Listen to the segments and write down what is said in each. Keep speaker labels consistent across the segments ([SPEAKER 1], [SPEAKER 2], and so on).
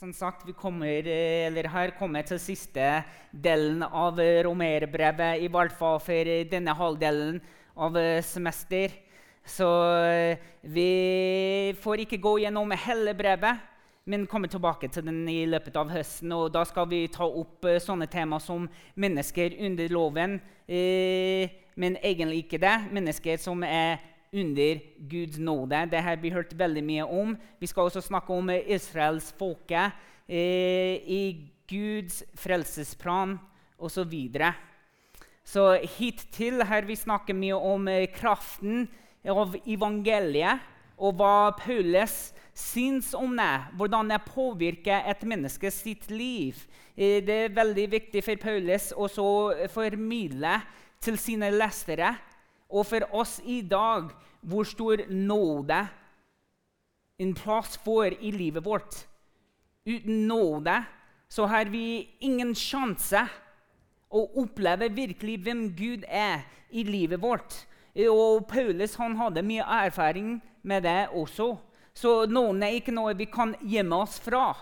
[SPEAKER 1] Som sagt, vi kommer, eh, har kommet til siste delen av eh, romerbrevet, i hvert fall for eh, denne halvdelen av semester. Så vi får ikke gå gjennom hele brevet, men komme tilbake til den i løpet av høsten. Og da skal vi ta opp sånne tema som mennesker under loven, men egentlig ikke det. Mennesker som er under Guds nåde. Det har vi hørt veldig mye om. Vi skal også snakke om Israels folke eh, i Guds frelsesplan osv. Så, videre. så hittil har vi snakket mye om eh, kraften av evangeliet og hva Paulus syns om det, hvordan det påvirker et menneske sitt liv. Eh, det er veldig viktig for Paulus å formidle til sine lesere og for oss i dag, hvor stor nåde en plass får i livet vårt. Uten nåde så har vi ingen sjanse å oppleve virkelig hvem Gud er i livet vårt. Og Paulus han hadde mye erfaring med det også. Så nåden er ikke noe vi kan gjemme oss fra.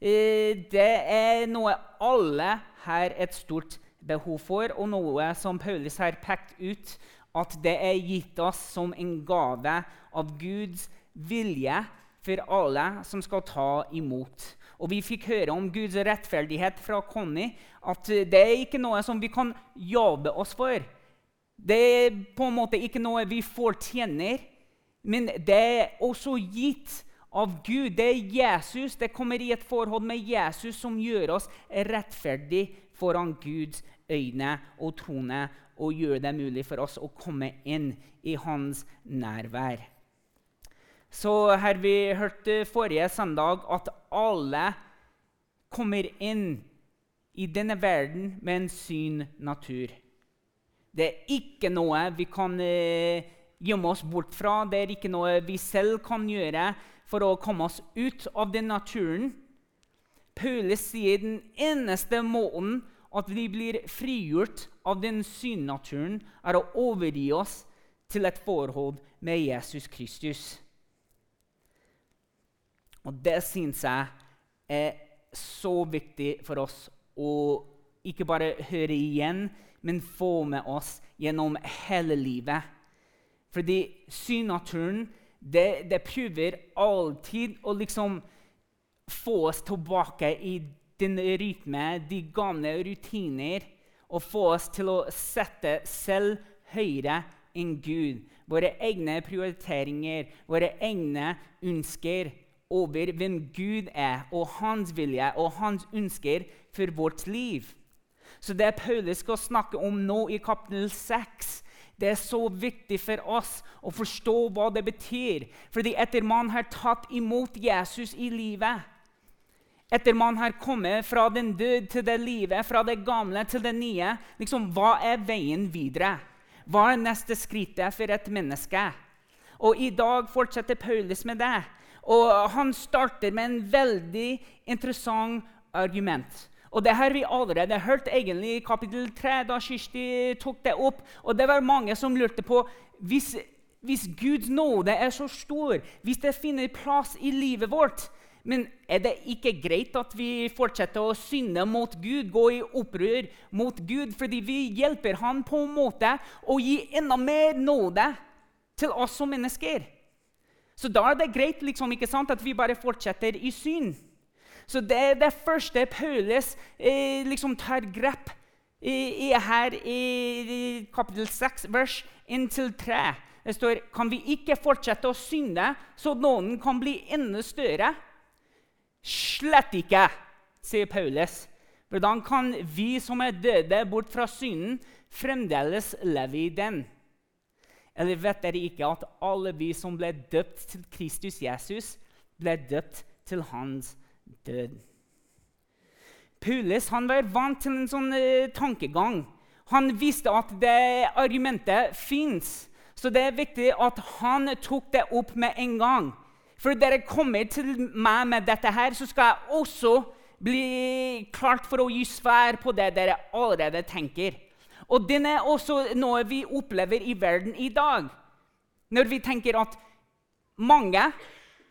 [SPEAKER 1] Eh, det er noe alle har et stort behov for, og noe som Paulus har pekt ut at det er gitt oss som en gave av Guds vilje for alle som skal ta imot. Og Vi fikk høre om Guds rettferdighet fra Conny. At det er ikke noe som vi kan jobbe oss for. Det er på en måte ikke noe vi fortjener, men det er også gitt av Gud. Det er Jesus. Det kommer i et forhold med Jesus som gjør oss rettferdige foran Guds øyne og trone og gjøre det mulig for oss å komme inn i hans nærvær. Så her vi hørte forrige søndag at alle kommer inn i denne verden med en syn natur. Det er ikke noe vi kan eh, gjemme oss bort fra. Det er ikke noe vi selv kan gjøre for å komme oss ut av den naturen. Paulus sier den eneste måten at vi blir frigjort av den synnaturen, er å overgi oss til et forhold med Jesus Kristus. Og det syns jeg er så viktig for oss å ikke bare høre igjen, men få med oss gjennom hele livet. Fordi synnaturen det, det prøver alltid å liksom få oss tilbake i den rytme, de gamle rutiner, og få oss til å sette selv høyere enn Gud. Våre egne prioriteringer, våre egne ønsker over hvem Gud er, og hans vilje og hans ønsker for vårt liv. Så det Paulus skal snakke om nå i kapittel 6, det er så viktig for oss å forstå hva det betyr. Fordi etter man har tatt imot Jesus i livet, etter man har kommet fra den død til det livet, fra det gamle til det nye, liksom, hva er veien videre? Hva er neste skrittet for et menneske? Og I dag fortsetter Paulus med det. Og Han starter med en veldig interessant argument. Og Det har vi allerede hørt egentlig i kapittel 3, da Kirsti tok det opp. Og det var mange som lurte på hvis, hvis Guds nåde er så stor, hvis det finner plass i livet vårt, men er det ikke greit at vi fortsetter å synde mot Gud, gå i opprør mot Gud, fordi vi hjelper Han på en måte å gi enda mer nåde til oss som mennesker? Så da er det greit liksom, sant, at vi bare fortsetter i synd. Så det er det første Paulus eh, liksom tar grep i, i her i, i kapittel 6, vers 1-3. Det står kan vi ikke fortsette å synde, så nåden kan bli enda større. Slett ikke, sier Paulus. Hvordan kan vi som er døde bort fra synden, fremdeles leve i den? Eller vet dere ikke at alle vi som ble døpt til Kristus Jesus, ble døpt til hans død? Paulus var vant til en sånn uh, tankegang. Han visste at det argumentet fins. Så det er viktig at han tok det opp med en gang. For dere kommer til meg med dette her, så skal jeg også bli klart for å gi svar på det dere allerede tenker. Og den er også noe vi opplever i verden i dag. Når vi tenker at mange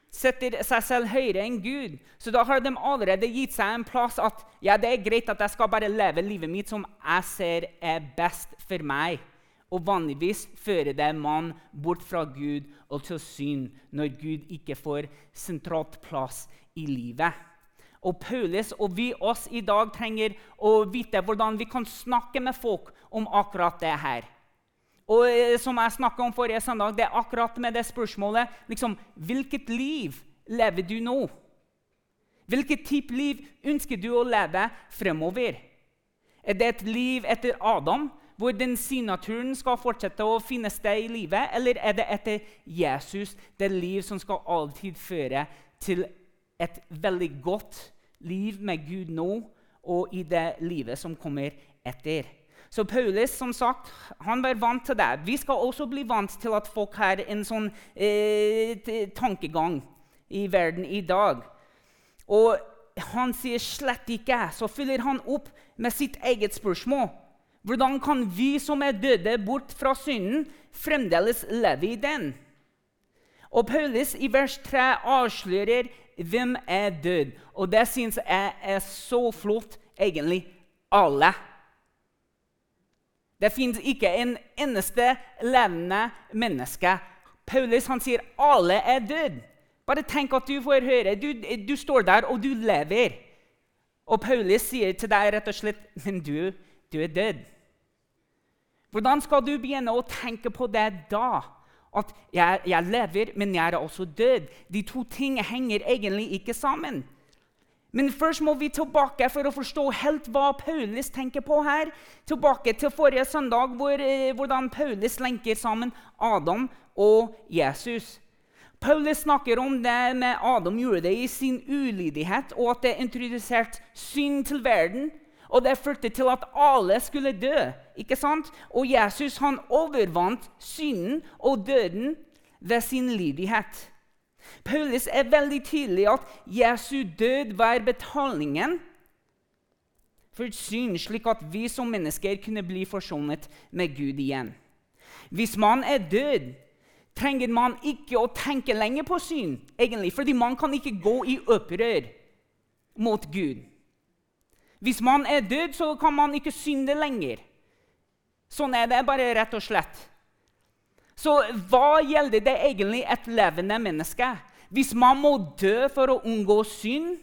[SPEAKER 1] setter seg selv høyere enn Gud. Så da har de allerede gitt seg en plass at ja, det er greit at jeg skal bare leve livet mitt som jeg ser er best for meg. Og vanligvis fører det mann bort fra Gud og til synd når Gud ikke får sentralt plass i livet. Og Paulus og vi oss i dag trenger å vite hvordan vi kan snakke med folk om akkurat det her. Og eh, som jeg snakka om forrige søndag, det er akkurat med det spørsmålet liksom, Hvilket liv lever du nå? Hvilket type liv ønsker du å leve fremover? Er det et liv etter Adam, hvor den synaturen skal fortsette å finne sted i livet? Eller er det etter Jesus, det liv som skal alltid føre til et veldig godt liv med Gud nå og i det livet som kommer etter? Så Paulus som sagt, han var vant til det. Vi skal også bli vant til at folk har en sånn eh, tankegang i verden i dag. Og han sier slett ikke. Så fyller han opp med sitt eget spørsmål. Hvordan kan vi som er døde bort fra synden, fremdeles leve i den? Og Paulus i vers 3 avslører hvem er død. Og det syns jeg er så flott, egentlig. Alle. Det fins ikke en eneste levende menneske. Paulus han sier alle er døde. Bare tenk at du får høre. Du, du, står der, og du lever. Og Paulus sier til deg rett og slett Men du, du er død. Hvordan skal du begynne å tenke på det da? At jeg, jeg lever, men jeg er også død. De to tingene henger egentlig ikke sammen. Men først må vi tilbake for å forstå helt hva Paulus tenker på her. Tilbake til forrige søndag, hvor, eh, hvordan Paulus lenker sammen Adam og Jesus. Paulus snakker om det med Adam gjorde det i sin ulydighet, og at det introduserte synd til verden. Og det førte til at alle skulle dø. ikke sant? Og Jesus han overvant synden og døden ved sin lydighet. Paulus er veldig tydelig at Jesu død var betalingen for synd, slik at vi som mennesker kunne bli forsonet med Gud igjen. Hvis man er død, trenger man ikke å tenke lenger på synd, egentlig, fordi man kan ikke gå i opprør mot Gud. Hvis man er død, så kan man ikke synde lenger. Sånn er det bare rett og slett. Så hva gjelder det egentlig et levende menneske? Hvis man må dø for å unngå synd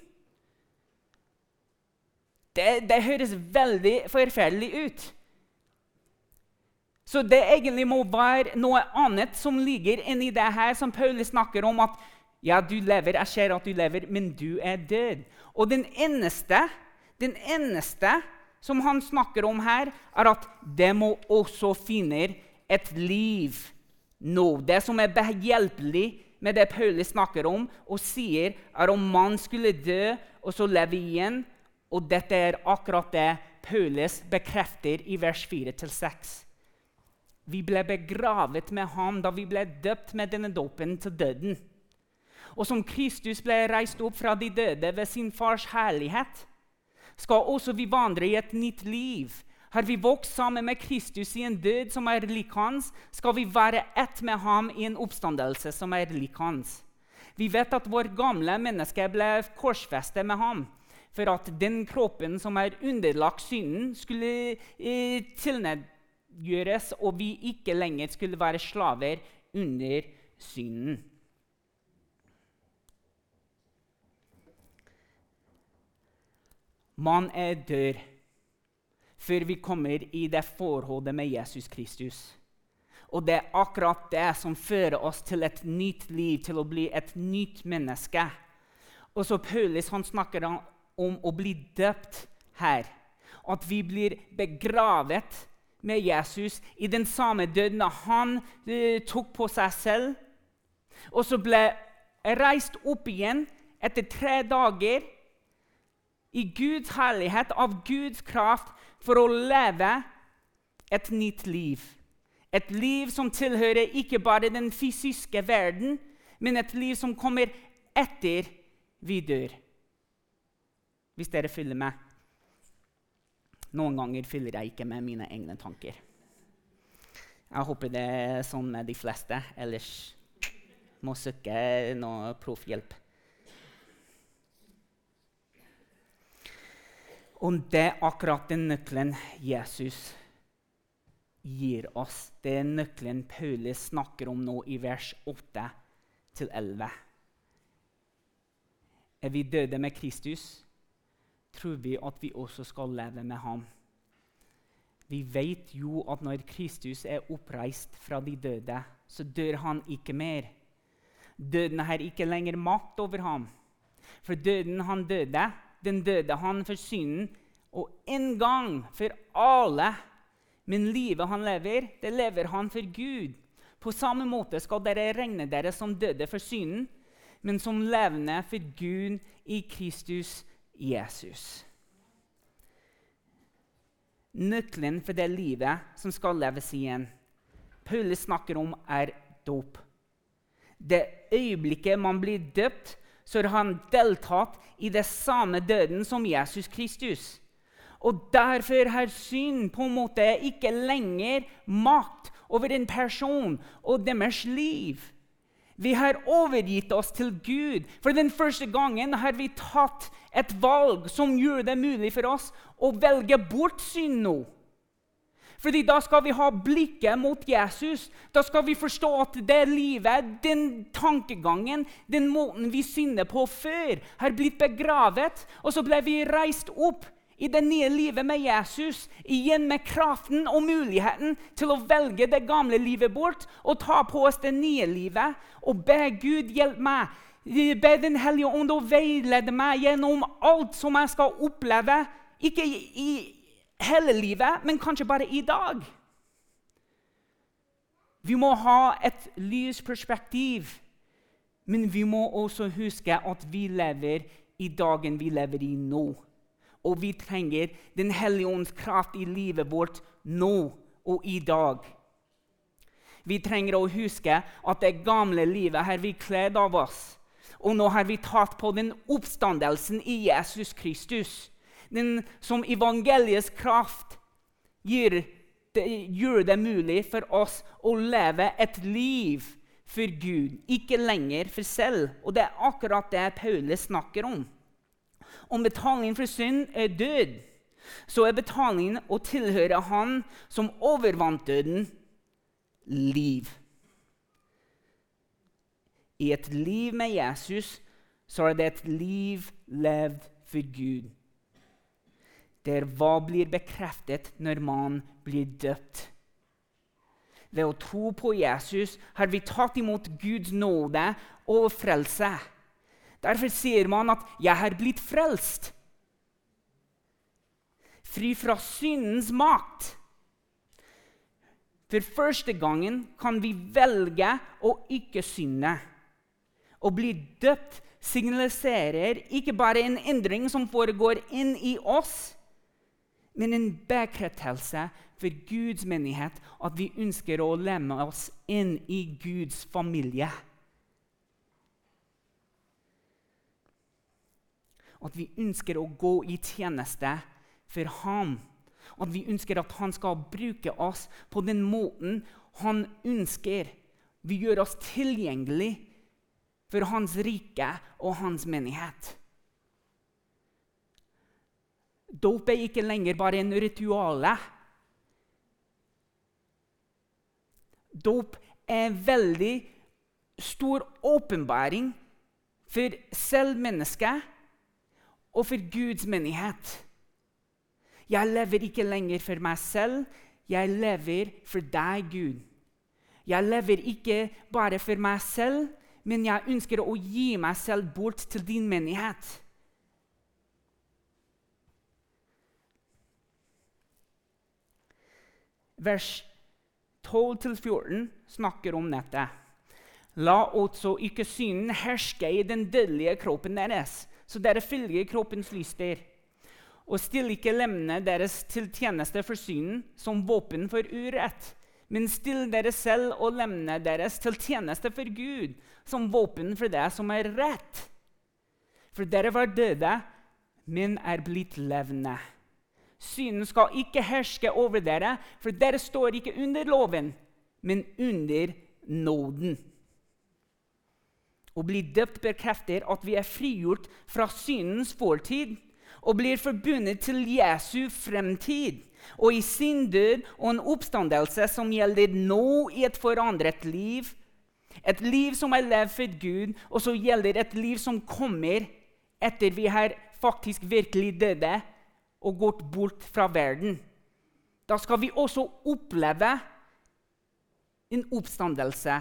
[SPEAKER 1] det, det høres veldig forferdelig ut. Så det egentlig må være noe annet som ligger inni det her, som Paulus snakker om. At ja, du lever, jeg ser at du lever, men du er død. Og den eneste, den eneste som han snakker om her, er at de må også finne et liv nå. Det som er behjelpelig med det Paulus snakker om og sier, er om man skulle dø og så leve igjen. Og dette er akkurat det Paulus bekrefter i vers 4-6. Vi ble begravet med ham da vi ble døpt med denne dåpen til døden. Og som Kristus ble reist opp fra de døde ved sin fars herlighet, skal også vi vandre i et nytt liv har vi vokst sammen med Kristus i en død som er lik hans, skal vi være ett med ham i en oppstandelse som er lik hans. Vi vet at vår gamle menneske ble korsfestet med ham for at den kroppen som er underlagt synden, skulle eh, tilnedgjøres, og vi ikke lenger skulle være slaver under synden. Man dør før vi kommer i det forholdet med Jesus Kristus. Og det er akkurat det som fører oss til et nytt liv, til å bli et nytt menneske. Og så Paulus han snakker om å bli døpt her. At vi blir begravet med Jesus i den samme døden han uh, tok på seg selv. Og så ble reist opp igjen etter tre dager i Guds herlighet, av Guds kraft, for å leve et nytt liv. Et liv som tilhører ikke bare den fysiske verden, men et liv som kommer etter vi dør. Hvis dere følger med. Noen ganger følger jeg ikke med mine egne tanker. Jeg håper det er sånn med de fleste. Ellers Må søke noe proffhjelp. Og det er akkurat den nøkkelen Jesus gir oss. Det er nøkkelen Paulus snakker om nå i vers 8-11. Er vi døde med Kristus, tror vi at vi også skal leve med ham. Vi vet jo at når Kristus er oppreist fra de døde, så dør han ikke mer. Døden har ikke lenger makt over ham. For døden han døde, den døde han for synden, og en gang for alle. Men livet han lever, det lever han for Gud. På samme måte skal dere regne dere som døde for synden, men som levende for Gud i Kristus Jesus. Nøkkelen for det livet som skal leves igjen, Paulus snakker om, er dåp. Det øyeblikket man blir døpt, så har han deltatt i det samme døden som Jesus Kristus. Og derfor har synd på en måte ikke lenger makt over en person og deres liv. Vi har overgitt oss til Gud. For den første gangen har vi tatt et valg som gjør det mulig for oss å velge bort synd nå. Fordi Da skal vi ha blikket mot Jesus. Da skal vi forstå at det livet, den tankegangen, den måten vi synder på før, har blitt begravet. Og så ble vi reist opp i det nye livet med Jesus, igjen med kraften og muligheten til å velge det gamle livet bort og ta på oss det nye livet og be Gud hjelpe meg. Be Den hellige ånd å veilede meg gjennom alt som jeg skal oppleve. Ikke i, hele livet, men kanskje bare i dag. Vi må ha et lysperspektiv, men vi må også huske at vi lever i dagen vi lever i nå og vi trenger Den hellige ånds kraft i livet vårt nå og i dag. Vi trenger å huske at det gamle livet har vi kledd av oss. Og nå har vi tatt på den oppstandelsen i Jesus Kristus. Den som evangeliets kraft gjør det, gjør det mulig for oss å leve et liv for Gud, ikke lenger for selv. Og det er akkurat det Paulus snakker om. Om betalingen for synd er død, så er betalingen å tilhøre Han som overvant døden, liv. I et liv med Jesus så er det et liv levd for Gud. Der hva blir bekreftet når man blir døpt. Ved å tro på Jesus har vi tatt imot Guds nåde og frelse. Derfor sier man at 'jeg har blitt frelst'. Fri fra syndens makt. For første gangen kan vi velge å ikke synde. Å bli døpt signaliserer ikke bare en endring som foregår inn i oss, men en bekreftelse for Guds menighet at vi ønsker å lemme oss inn i Guds familie. at vi ønsker å gå i tjeneste for ham. At vi ønsker at han skal bruke oss på den måten han ønsker. Vi gjør oss tilgjengelig for hans rike og hans menighet. Dåp er ikke lenger bare en rituale. Dåp er en veldig stor åpenbaring for selv mennesket og for Guds menighet. Jeg lever ikke lenger for meg selv, jeg lever for deg, Gud. Jeg lever ikke bare for meg selv, men jeg ønsker å gi meg selv bort til din menighet. Vers 12-14 snakker om dette. La også ikke synden herske i den dødelige kroppen deres så dere følger kroppens lyster. Og still ikke lemmene deres til tjeneste for synden som våpen for urett, men still dere selv og lemmene deres til tjeneste for Gud som våpen for det som er rett. For dere var døde, men er blitt levende. Synden skal ikke herske over dere, for dere står ikke under loven, men under nåden. Å bli døpt bekrefter at vi er frigjort fra syndens fortid og blir forbundet til Jesu fremtid og i sin død og en oppstandelse som gjelder nå i et forandret liv. Et liv som er levd for Gud, og så gjelder et liv som kommer etter vi har faktisk virkelig døde og gått bort fra verden. Da skal vi også oppleve en oppstandelse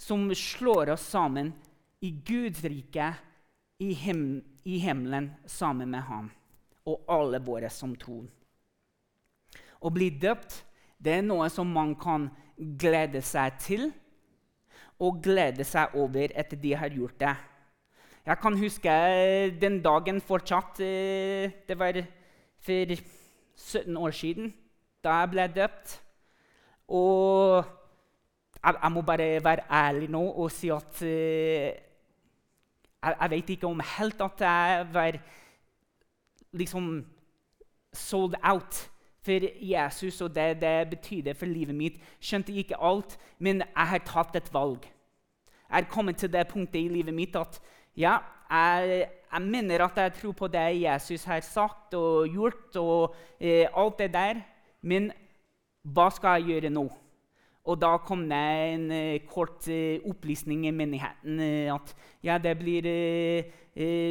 [SPEAKER 1] som slår oss sammen i Guds rike, i, him i himmelen, sammen med ham og alle våre som tror. Å bli døpt det er noe som man kan glede seg til og glede seg over etter de har gjort det. Jeg kan huske den dagen fortsatt. Eh, det var for 17 år siden da jeg ble døpt. Og jeg, må bare være ærlig nå og si at uh, jeg, vet ikke om helt at jeg var liksom sold out for Jesus og det det betydde for livet mitt. Skjønte ikke alt, men jeg har tatt et valg. Jeg er kommet til det punktet i livet mitt at ja, jeg, jeg mener at jeg tror på det Jesus har sagt og gjort, og eh, alt det der. Men hva skal jeg gjøre nå? Og da kom det en eh, kort eh, opplysning i menigheten uh, at ja, det blir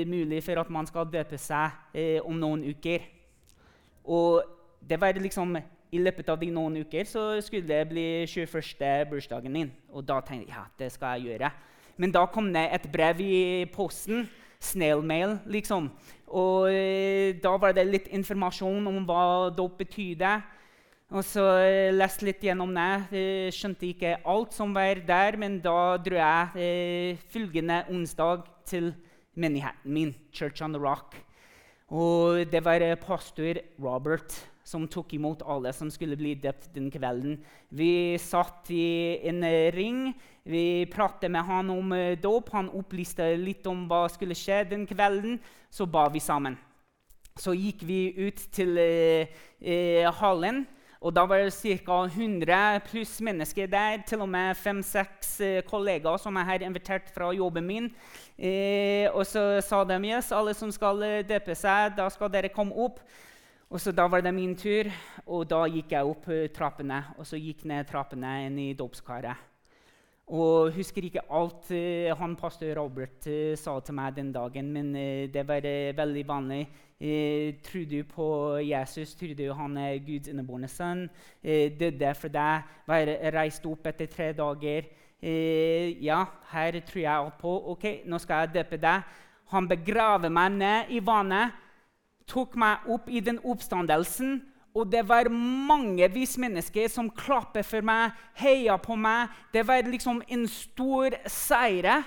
[SPEAKER 1] mulig for at man skal døpe seg om noen uker. Og det var liksom I løpet av de noen uker så skulle det bli 21. bursdagen min. Og da tenkte jeg ja, det skal jeg gjøre. Men da kom det et brev i posten. Snail mail, liksom. Og eh, da var det litt informasjon om hva dåp betydde. Og så eh, leste litt gjennom det. Skjønte ikke alt som var der, men da dro jeg eh, følgende onsdag til menigheten min, Church on the Rock. Og det var pastor Robert som tok imot alle som skulle bli døpt den kvelden. Vi satt i en ring. Vi pratet med han om uh, dåp. Han opplyste litt om hva skulle skje den kvelden. Så ba vi sammen. Så gikk vi ut til eh, uh, hallen. Og da var det ca. 100 pluss mennesker der. Til og med fem-seks kollegaer som jeg har invitert fra jobben min. Eh, og så sa de yes, alle som skal døpe seg, da skal dere komme opp. Og så Da var det min tur, og da gikk jeg opp eh, trappene. Og så gikk ned trappene inn i dåpskaret. Og husker ikke alt uh, han pastor Robert uh, sa til meg den dagen, men det var veldig vanlig. tror du på Jesus? Tror du han er Guds innebårne sønn? døde for deg? Var reist opp etter tre dager? ja, her tror jeg alt på. Ok, nå skal jeg døpe deg. Han begraver meg ned i vannet tok meg opp i den oppstandelsen. Og det var mangevis mennesker som klappet for meg, heia på meg. Det var liksom en stor seier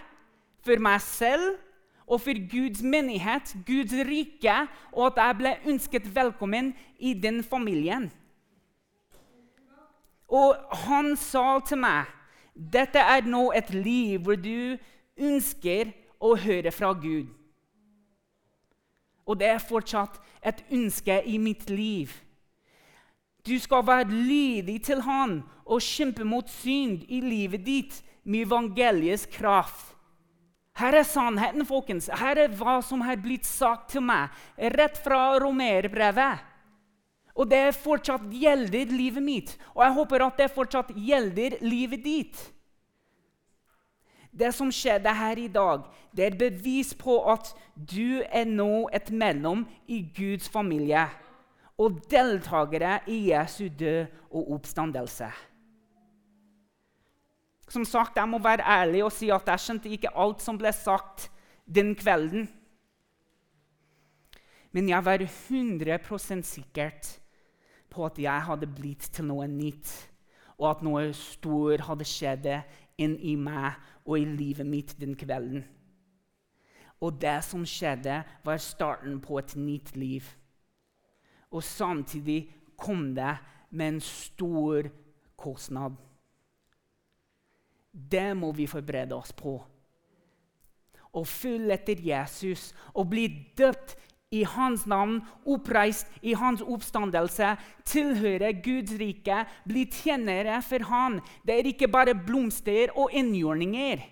[SPEAKER 1] for meg selv og for Guds menighet, Guds rike, og at jeg ble ønsket velkommen i den familien. Og han sa til meg dette er nå et liv hvor du ønsker å høre fra Gud. Og det er fortsatt et ønske i mitt liv. Du skal være lydig til Han og kjempe mot synd i livet ditt med evangeliets kraft. Her er sannheten, folkens. Her er hva som har blitt sagt til meg rett fra romerbrevet. Og det fortsatt gjelder livet mitt, og jeg håper at det fortsatt gjelder livet ditt. Det som skjedde her i dag, det er bevis på at du er nå et mellom i Guds familie og deltakere i Jesu død og oppstandelse. Som sagt, Jeg må være ærlig og si at jeg skjønte ikke alt som ble sagt den kvelden. Men jeg var 100% sikkert på at jeg hadde blitt til noe nytt, og at noe stort hadde skjedd inn i meg og i livet mitt den kvelden. Og det som skjedde, var starten på et nytt liv. Og samtidig kom det med en stor kostnad. Det må vi forberede oss på. Å følge etter Jesus og bli døpt i hans navn, oppreist i hans oppstandelse, tilhører Guds rike, bli tjenere for han. Det er ikke bare blomster og innjordninger.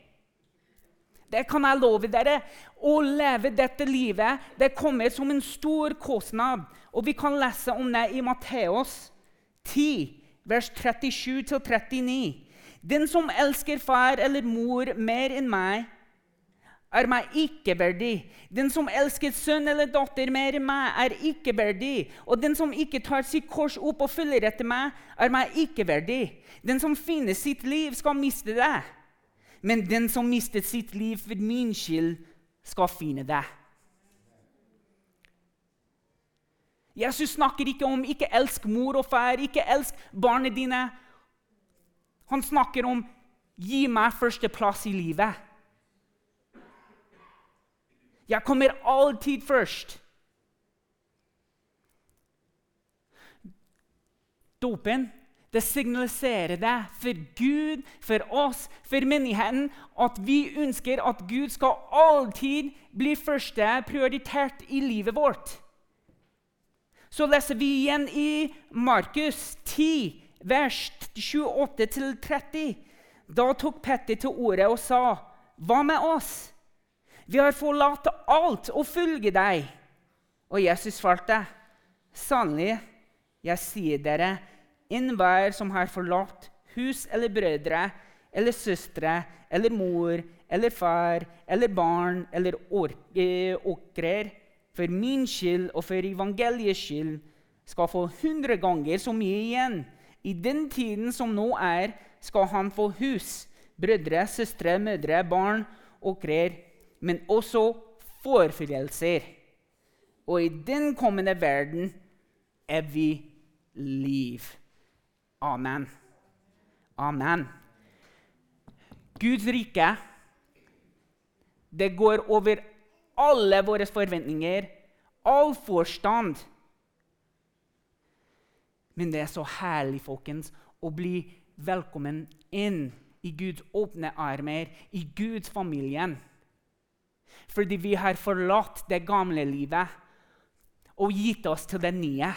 [SPEAKER 1] Det kan jeg love dere. Å leve dette livet det kommer som en stor kostnad. Og Vi kan lese om det i Matteos 10, vers 37-39. Den som elsker far eller mor mer enn meg, er meg ikke verdig. Den som elsker sønn eller datter mer enn meg, er ikke verdig. Og den som ikke tar sitt kors opp og følger etter meg, er meg ikke verdig. Den som finner sitt liv, skal miste det. Men den som mistet sitt liv for min skyld, skal finne det. Jesus snakker ikke om 'ikke elsk mor og far', 'ikke elsk barna dine'. Han snakker om 'gi meg førsteplass i livet'. Jeg kommer alltid først. Dopen det signaliserer det for Gud, for oss, for menigheten, at vi ønsker at Gud skal alltid bli første prioritert i livet vårt. Så leser vi igjen i Markus 10, vers 28-30. Da tok Petter til orde og sa, 'Hva med oss?' Vi har forlatt alt og følger deg. Og Jesus svarte, sannelig, jeg sier dere, enhver som har forlatt hus eller brødre eller søstre eller mor eller far eller barn eller eh, åkrer for min skyld og for evangeliets skyld, skal få hundre ganger så mye igjen. I den tiden som nå er, skal han få hus, brødre, søstre, mødre, barn, åkrer men også forfølgelser. Og i den kommende verden er vi liv. Amen. Amen. Guds rike, det går over alle våre forventninger, all forstand. Men det er så herlig, folkens, å bli velkommen inn i Guds åpne armer, i Guds familien fordi vi har forlatt det gamle livet og gitt oss til det nye.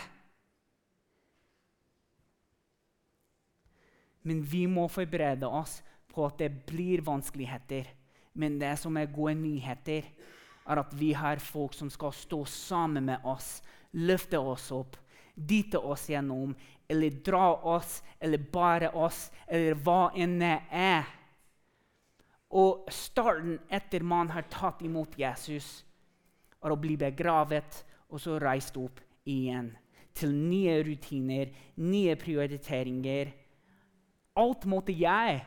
[SPEAKER 1] Men vi må forberede oss på at det blir vanskeligheter. Men det som er gode nyheter, er at vi har folk som skal stå sammen med oss, løfte oss opp, dytte oss gjennom, eller dra oss, eller bare oss, eller hva enn det er. Og starten etter man har tatt imot Jesus, er å bli begravet og så reist opp igjen. Til nye rutiner, nye prioriteringer. Alt måtte jeg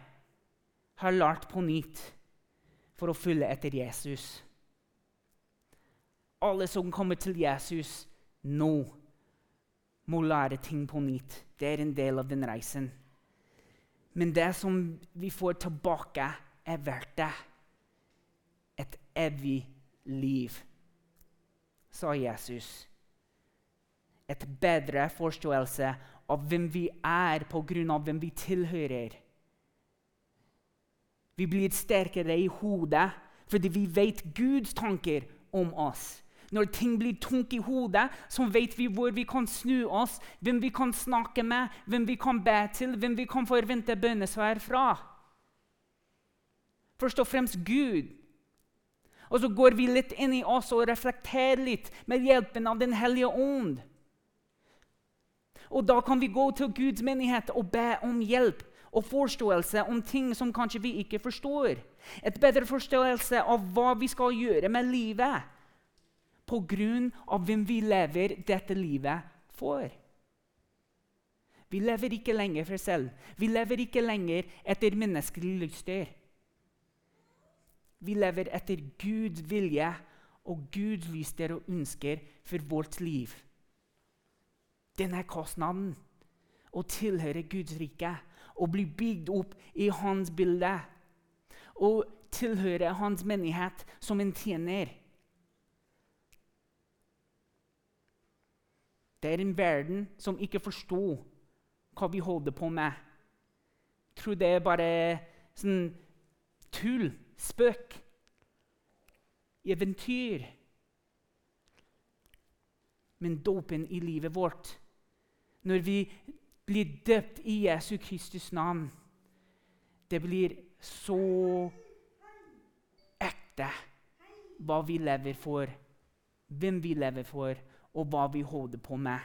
[SPEAKER 1] ha lært på nytt for å følge etter Jesus. Alle som kommer til Jesus nå, må lære ting på nytt. Det er en del av den reisen. Men det som vi får tilbake, er verdt det. Et evig liv, sa Jesus. Et bedre forståelse av hvem vi er av hvem vi tilhører. Vi blir sterkere i hodet fordi vi vet Guds tanker om oss. Når ting blir tungt i hodet, så vet vi hvor vi kan snu oss, hvem vi kan snakke med, hvem vi kan be til, hvem vi kan forvente bønnesvar fra. Først og fremst Gud. Og så går vi litt inn i oss og reflekterer litt med hjelpen av Den hellige ånd. Og da kan vi gå til Guds menighet og be om hjelp og forståelse om ting som kanskje vi ikke forstår. Et bedre forståelse av hva vi skal gjøre med livet på grunn av hvem vi lever dette livet for. Vi lever ikke lenger for selv. Vi lever ikke lenger etter menneskelige lyster. Vi lever etter Guds vilje og Guds lyster og ønsker for vårt liv. Denne kostnaden å tilhøre Guds rike og bli bygd opp i hans bilde. Og tilhøre hans menighet som en tjener. Det er en verden som ikke forstår hva vi holder på med. Jeg tror det er bare sånn tull spøk, eventyr. Men dåpen i livet vårt, når vi blir døpt i Jesu Kristus navn, det blir så ekte hva vi lever for, hvem vi lever for, og hva vi holder på med.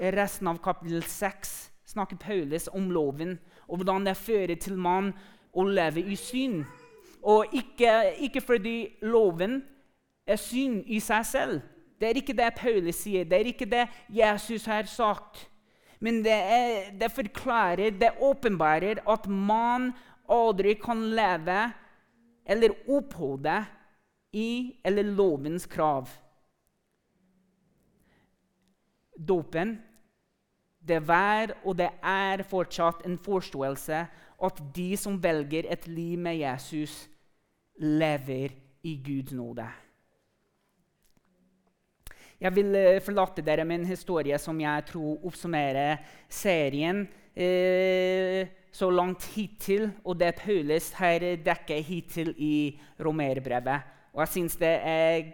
[SPEAKER 1] I Resten av kapittel 6 snakker Paulus om loven og hvordan det fører til mann å leve i synd. Og ikke, ikke fordi loven er synd i seg selv. Det er ikke det Paulus sier, det er ikke det Jesus har sagt. Men det, er, det forklarer, det åpenbarer at man aldri kan leve eller oppholde i eller lovens krav. Dåpen det var og det er fortsatt en forståelse at de som velger et liv med Jesus, lever i Guds nåde. Jeg vil eh, forlate dere med en historie som jeg tror oppsummerer serien eh, så langt hittil, og det Paulus her dekker hittil i romerbrevet. Og jeg syns det er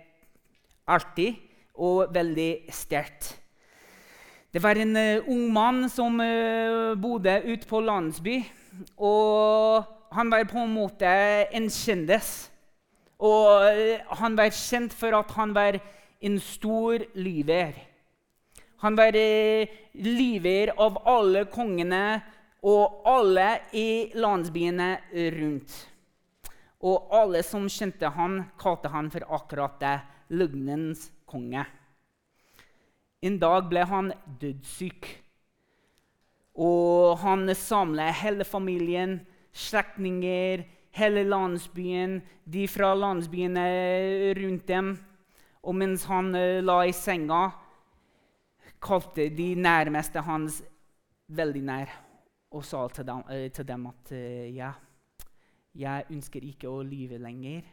[SPEAKER 1] artig og veldig sterkt. Det var en uh, ung mann som uh, bodde ute på landsby. Og han var på en måte en kjendis. Og uh, han var kjent for at han var en stor lyver. Han var lyver av alle kongene og alle i landsbyene rundt. Og alle som kjente han, kalte han for akkurat det løgnens konge. En dag ble han dødssyk. Og han samlet hele familien, slektninger, hele landsbyen, de fra landsbyene rundt dem. Og mens han uh, la i senga, kalte de nærmeste hans veldig nær og sa til dem, uh, til dem at uh, ja, jeg ønsker ikke å lyve lenger,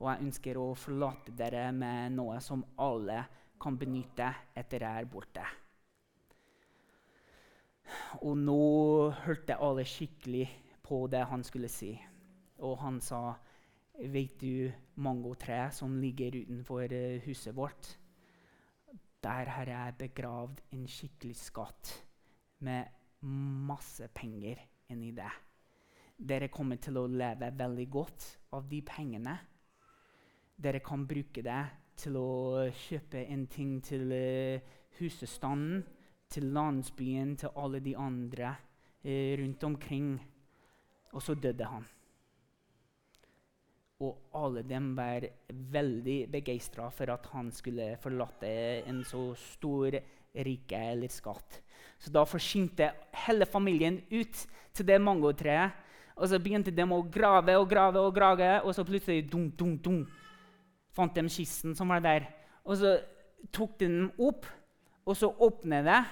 [SPEAKER 1] og jeg ønsker å forlate dere med noe som alle kan benytte etter jeg er borte. Og nå hørte alle skikkelig på det han skulle si. Og han sa, 'Vet du mangotreet som ligger utenfor eh, huset vårt?' Der har jeg begravd en skikkelig skatt med masse penger inni det. Dere kommer til å leve veldig godt av de pengene. Dere kan bruke det til å kjøpe en ting til uh, husstanden, til landsbyen, til alle de andre uh, rundt omkring. Og så døde han. Og alle dem var veldig begeistra for at han skulle forlate en så stor rike eller skatt. Så da forsynte hele familien ut til det mangotreet og så begynte de å grave og grave, og grave, og så plutselig dum, dum, dum, fant de kisten som var der. Og så tok de den opp, og så åpnet det,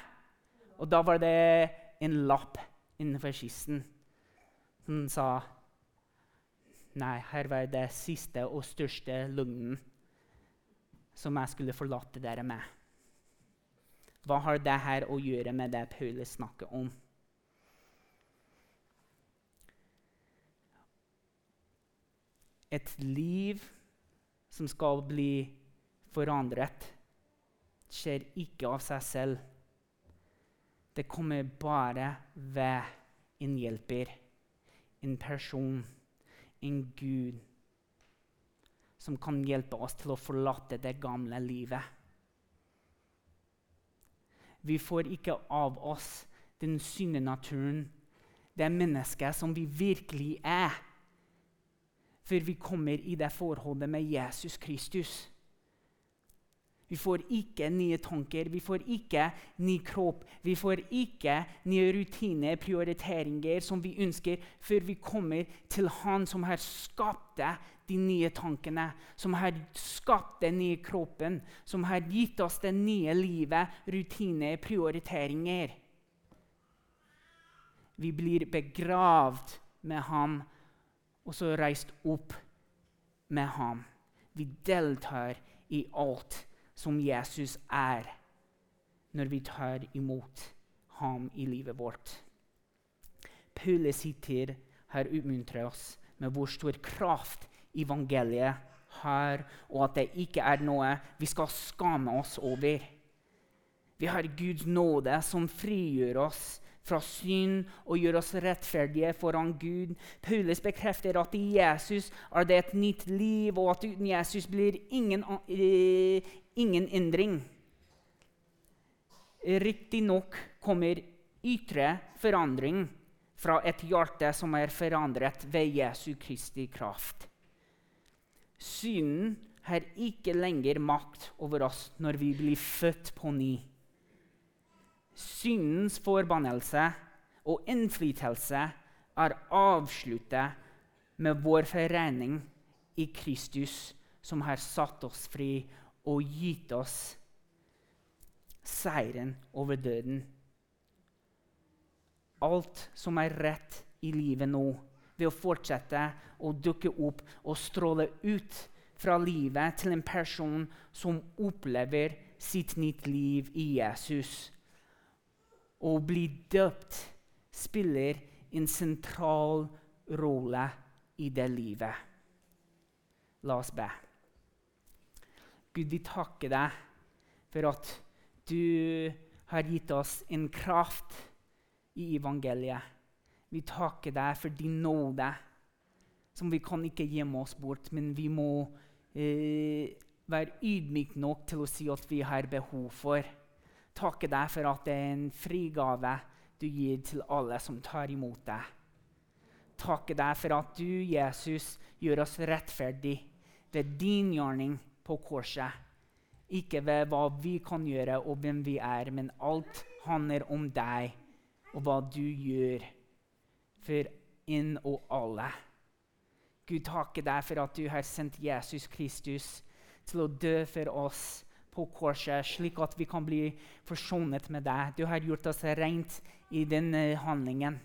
[SPEAKER 1] og da var det en lapp innenfor kisten som sa Nei, her var det siste og største løgnen som jeg skulle forlate dere med. Hva har det her å gjøre med det Paulus snakker om? et liv som skal bli forandret, skjer ikke av seg selv. Det kommer bare ved en hjelper, en person, en Gud, som kan hjelpe oss til å forlate det gamle livet. Vi får ikke av oss den syndnaturen, det mennesket som vi virkelig er før vi kommer i det forholdet med Jesus Kristus. Vi får ikke nye tanker, vi får ikke ny kropp, vi får ikke nye rutiner, prioriteringer som vi ønsker, før vi kommer til Han som har skapt de nye tankene, som har skapt den nye kroppen, som har gitt oss det nye livet, rutiner, prioriteringer. Vi blir begravd med ham og så reist opp med ham. Vi deltar i alt som Jesus er, når vi tar imot ham i livet vårt. Paulus hittil har utmuntret oss med hvor stor kraft evangeliet har, og at det ikke er noe vi skal skamme oss over. Vi har Guds nåde som frigjør oss fra synd og gjør oss rettferdige foran Gud. Paulus bekrefter at i Jesus er det et nytt liv, og at uten Jesus blir ingen, eh, ingen endring. Riktignok kommer ytre forandring fra et hjerte som er forandret ved Jesu Kristi kraft. Synden har ikke lenger makt over oss når vi blir født på ny. Syndens forbannelse og innflytelse er avsluttet med vår forening i Kristus, som har satt oss fri og gitt oss seieren over døden. Alt som er rett i livet nå, ved å fortsette å dukke opp og stråle ut fra livet til en person som opplever sitt nytt liv i Jesus å bli døpt spiller en sentral rolle i det livet. La oss be. Gud, vi takker deg for at du har gitt oss en kraft i evangeliet. Vi takker deg for din nåde, som vi kan ikke gjemme oss bort, men vi må eh, være ydmyke nok til å si at vi har behov for takke deg for at det er en frigave du gir til alle som tar imot deg. Takke deg for at du, Jesus, gjør oss rettferdig ved din gjerning på korset. Ikke ved hva vi kan gjøre og hvem vi er, men alt handler om deg og hva du gjør for inn og alle. Gud, takke deg for at du har sendt Jesus Kristus til å dø for oss på korset, slik at vi kan bli forsonet med deg. Du har gjort oss rent i denne handlingen.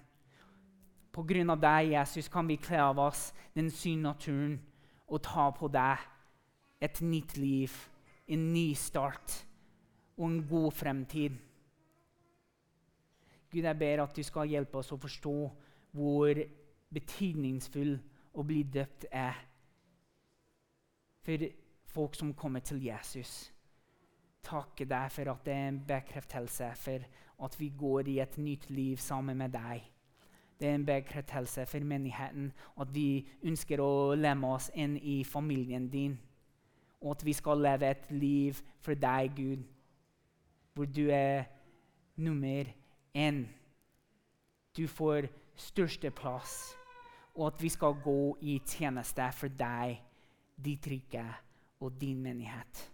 [SPEAKER 1] På grunn av deg, Jesus, kan vi kle av oss den synnaturen og ta på deg et nytt liv, en ny start og en god fremtid. Gud, jeg ber at du skal hjelpe oss å forstå hvor betydningsfull å bli døpt er for folk som kommer til Jesus takke deg for at det er en bekreftelse for at vi går i et nytt liv sammen med deg. Det er en bekreftelse for menigheten at vi ønsker å lemme oss inn i familien din. Og at vi skal leve et liv for deg, Gud, hvor du er nummer én. Du får største plass. Og at vi skal gå i tjeneste for deg, ditt rike og din menighet.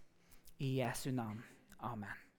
[SPEAKER 1] I Jesu navn. Amen.